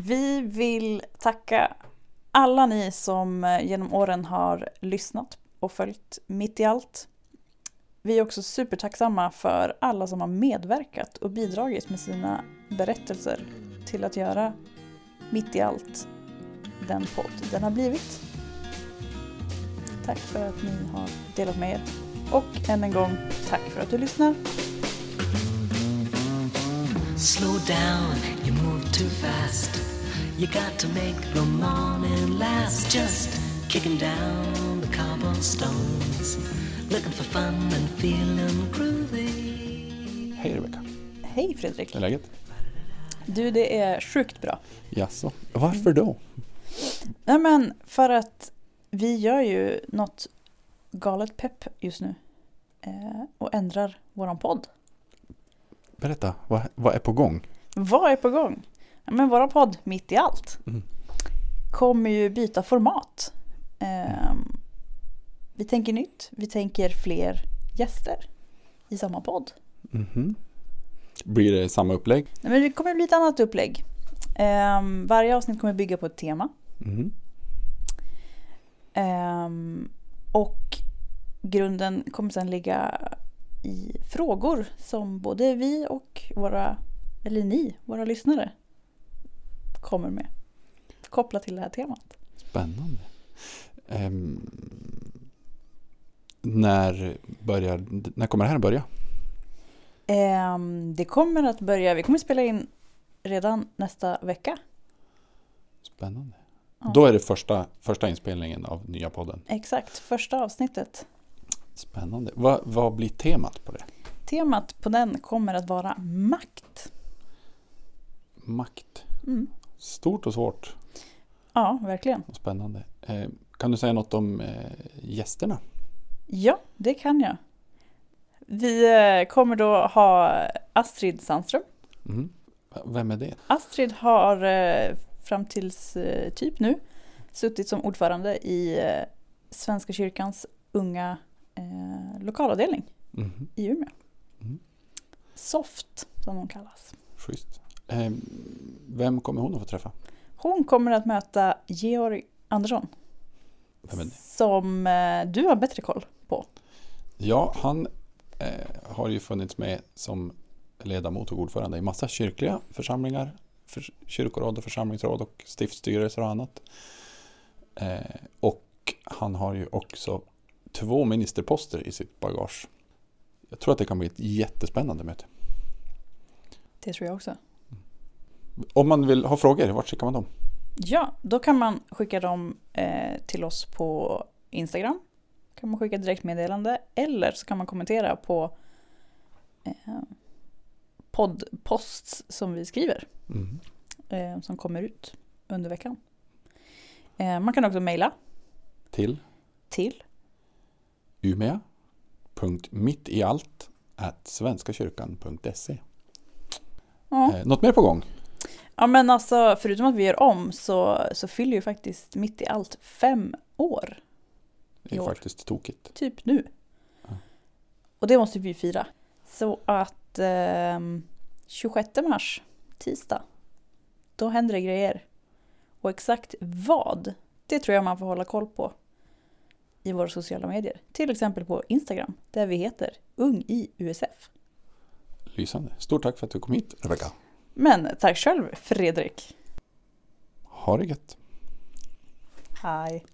Vi vill tacka alla ni som eh, genom åren har lyssnat och följt Mitt i allt. Vi är också supertacksamma för alla som har medverkat och bidragit med sina berättelser till att göra Mitt i allt den podd den har blivit. Tack för att ni har delat med er. Och än en gång, tack för att du lyssnar. Slow down, you move too fast. You got to make the morning last. Just kicking down the cobblestones. Looking for fun and feeling groovy. Hej Rebecka, Hej Fredrik! hur är läget? Du, det är sjukt bra. Jaså, varför då? Nej men för att vi gör ju något galet pepp just nu. Eh, och ändrar våran podd. Berätta, vad, vad är på gång? Vad är på gång? Ja, men våran podd Mitt i allt Mm. kommer ju byta format. Ehm, vi tänker nytt. Vi tänker fler gäster i samma podd. Mhm. Blir det samma upplägg? Nej, men det kommer bli ett annat upplägg. Ehm, varje avsnitt kommer bygga på ett tema. Mhm. Ehm, och grunden kommer sedan ligga i frågor som både vi och våra, eller ni, våra lyssnare kommer med. Kopplat till det här temat. Spännande. Ehm, när, börjar, när kommer det här börja? Ehm, det kommer att börja, vi kommer spela in redan nästa vecka. Spännande. Ja. Då är det första, första inspelningen av nya podden. Exakt, första avsnittet. Spännande. Vad, vad blir temat på det? Temat på den kommer att vara makt. Makt. Mm. Stort och svårt Ja, verkligen. och spännande. Ehm, kan du säga något om eh, gästerna? Ja, det kan jag. Vi eh, kommer då ha Astrid Sandström. Mhm. Vem är det? Astrid har eh, fram tills eh, typ nu suttit som ordförande i eh, Svenska kyrkans unga eh, lokalavdelning Mhm. i Umeå. Mm. SOFT som hon kallas. Schysst. Ehm, vem kommer hon att få träffa? Hon kommer att möta Georg Andersson som eh, du har bättre koll på. Ja, han eh, har ju funnits med som ledamot och ordförande i massa kyrkliga församlingar, för, kyrkoråd och församlingsråd och stiftsstyrelser och annat. Eh, och han har ju också två ministerposter i sitt bagage. Jag tror att det kan bli ett jättespännande möte. Det tror jag också. Om man vill ha frågor, vart skickar man dem? Ja, då kan man skicka dem eh, till oss på Instagram. Kan man skicka direktmeddelande eller så kan man kommentera på eh, poddposts som vi skriver Mm. eh, som kommer ut under veckan. Eh, man kan också mejla Till till umea.mittiallt svenskakyrkan.se ja. eh, Något mer på gång? Ja men alltså förutom att vi gör om så, så fyller ju faktiskt mitt i allt fem år. Det är år. faktiskt tokigt. Typ nu. Ja. Och det måste vi fira. Så att ehm, 26 mars, tisdag, då händer det grejer. Och exakt vad, det tror jag man får hålla koll på i våra sociala medier. Till exempel på Instagram, där vi heter Ung i USF. Lysande. Stort tack för att du kom hit, Rebecka. Men tack själv, Fredrik. Ha det gött. Hej.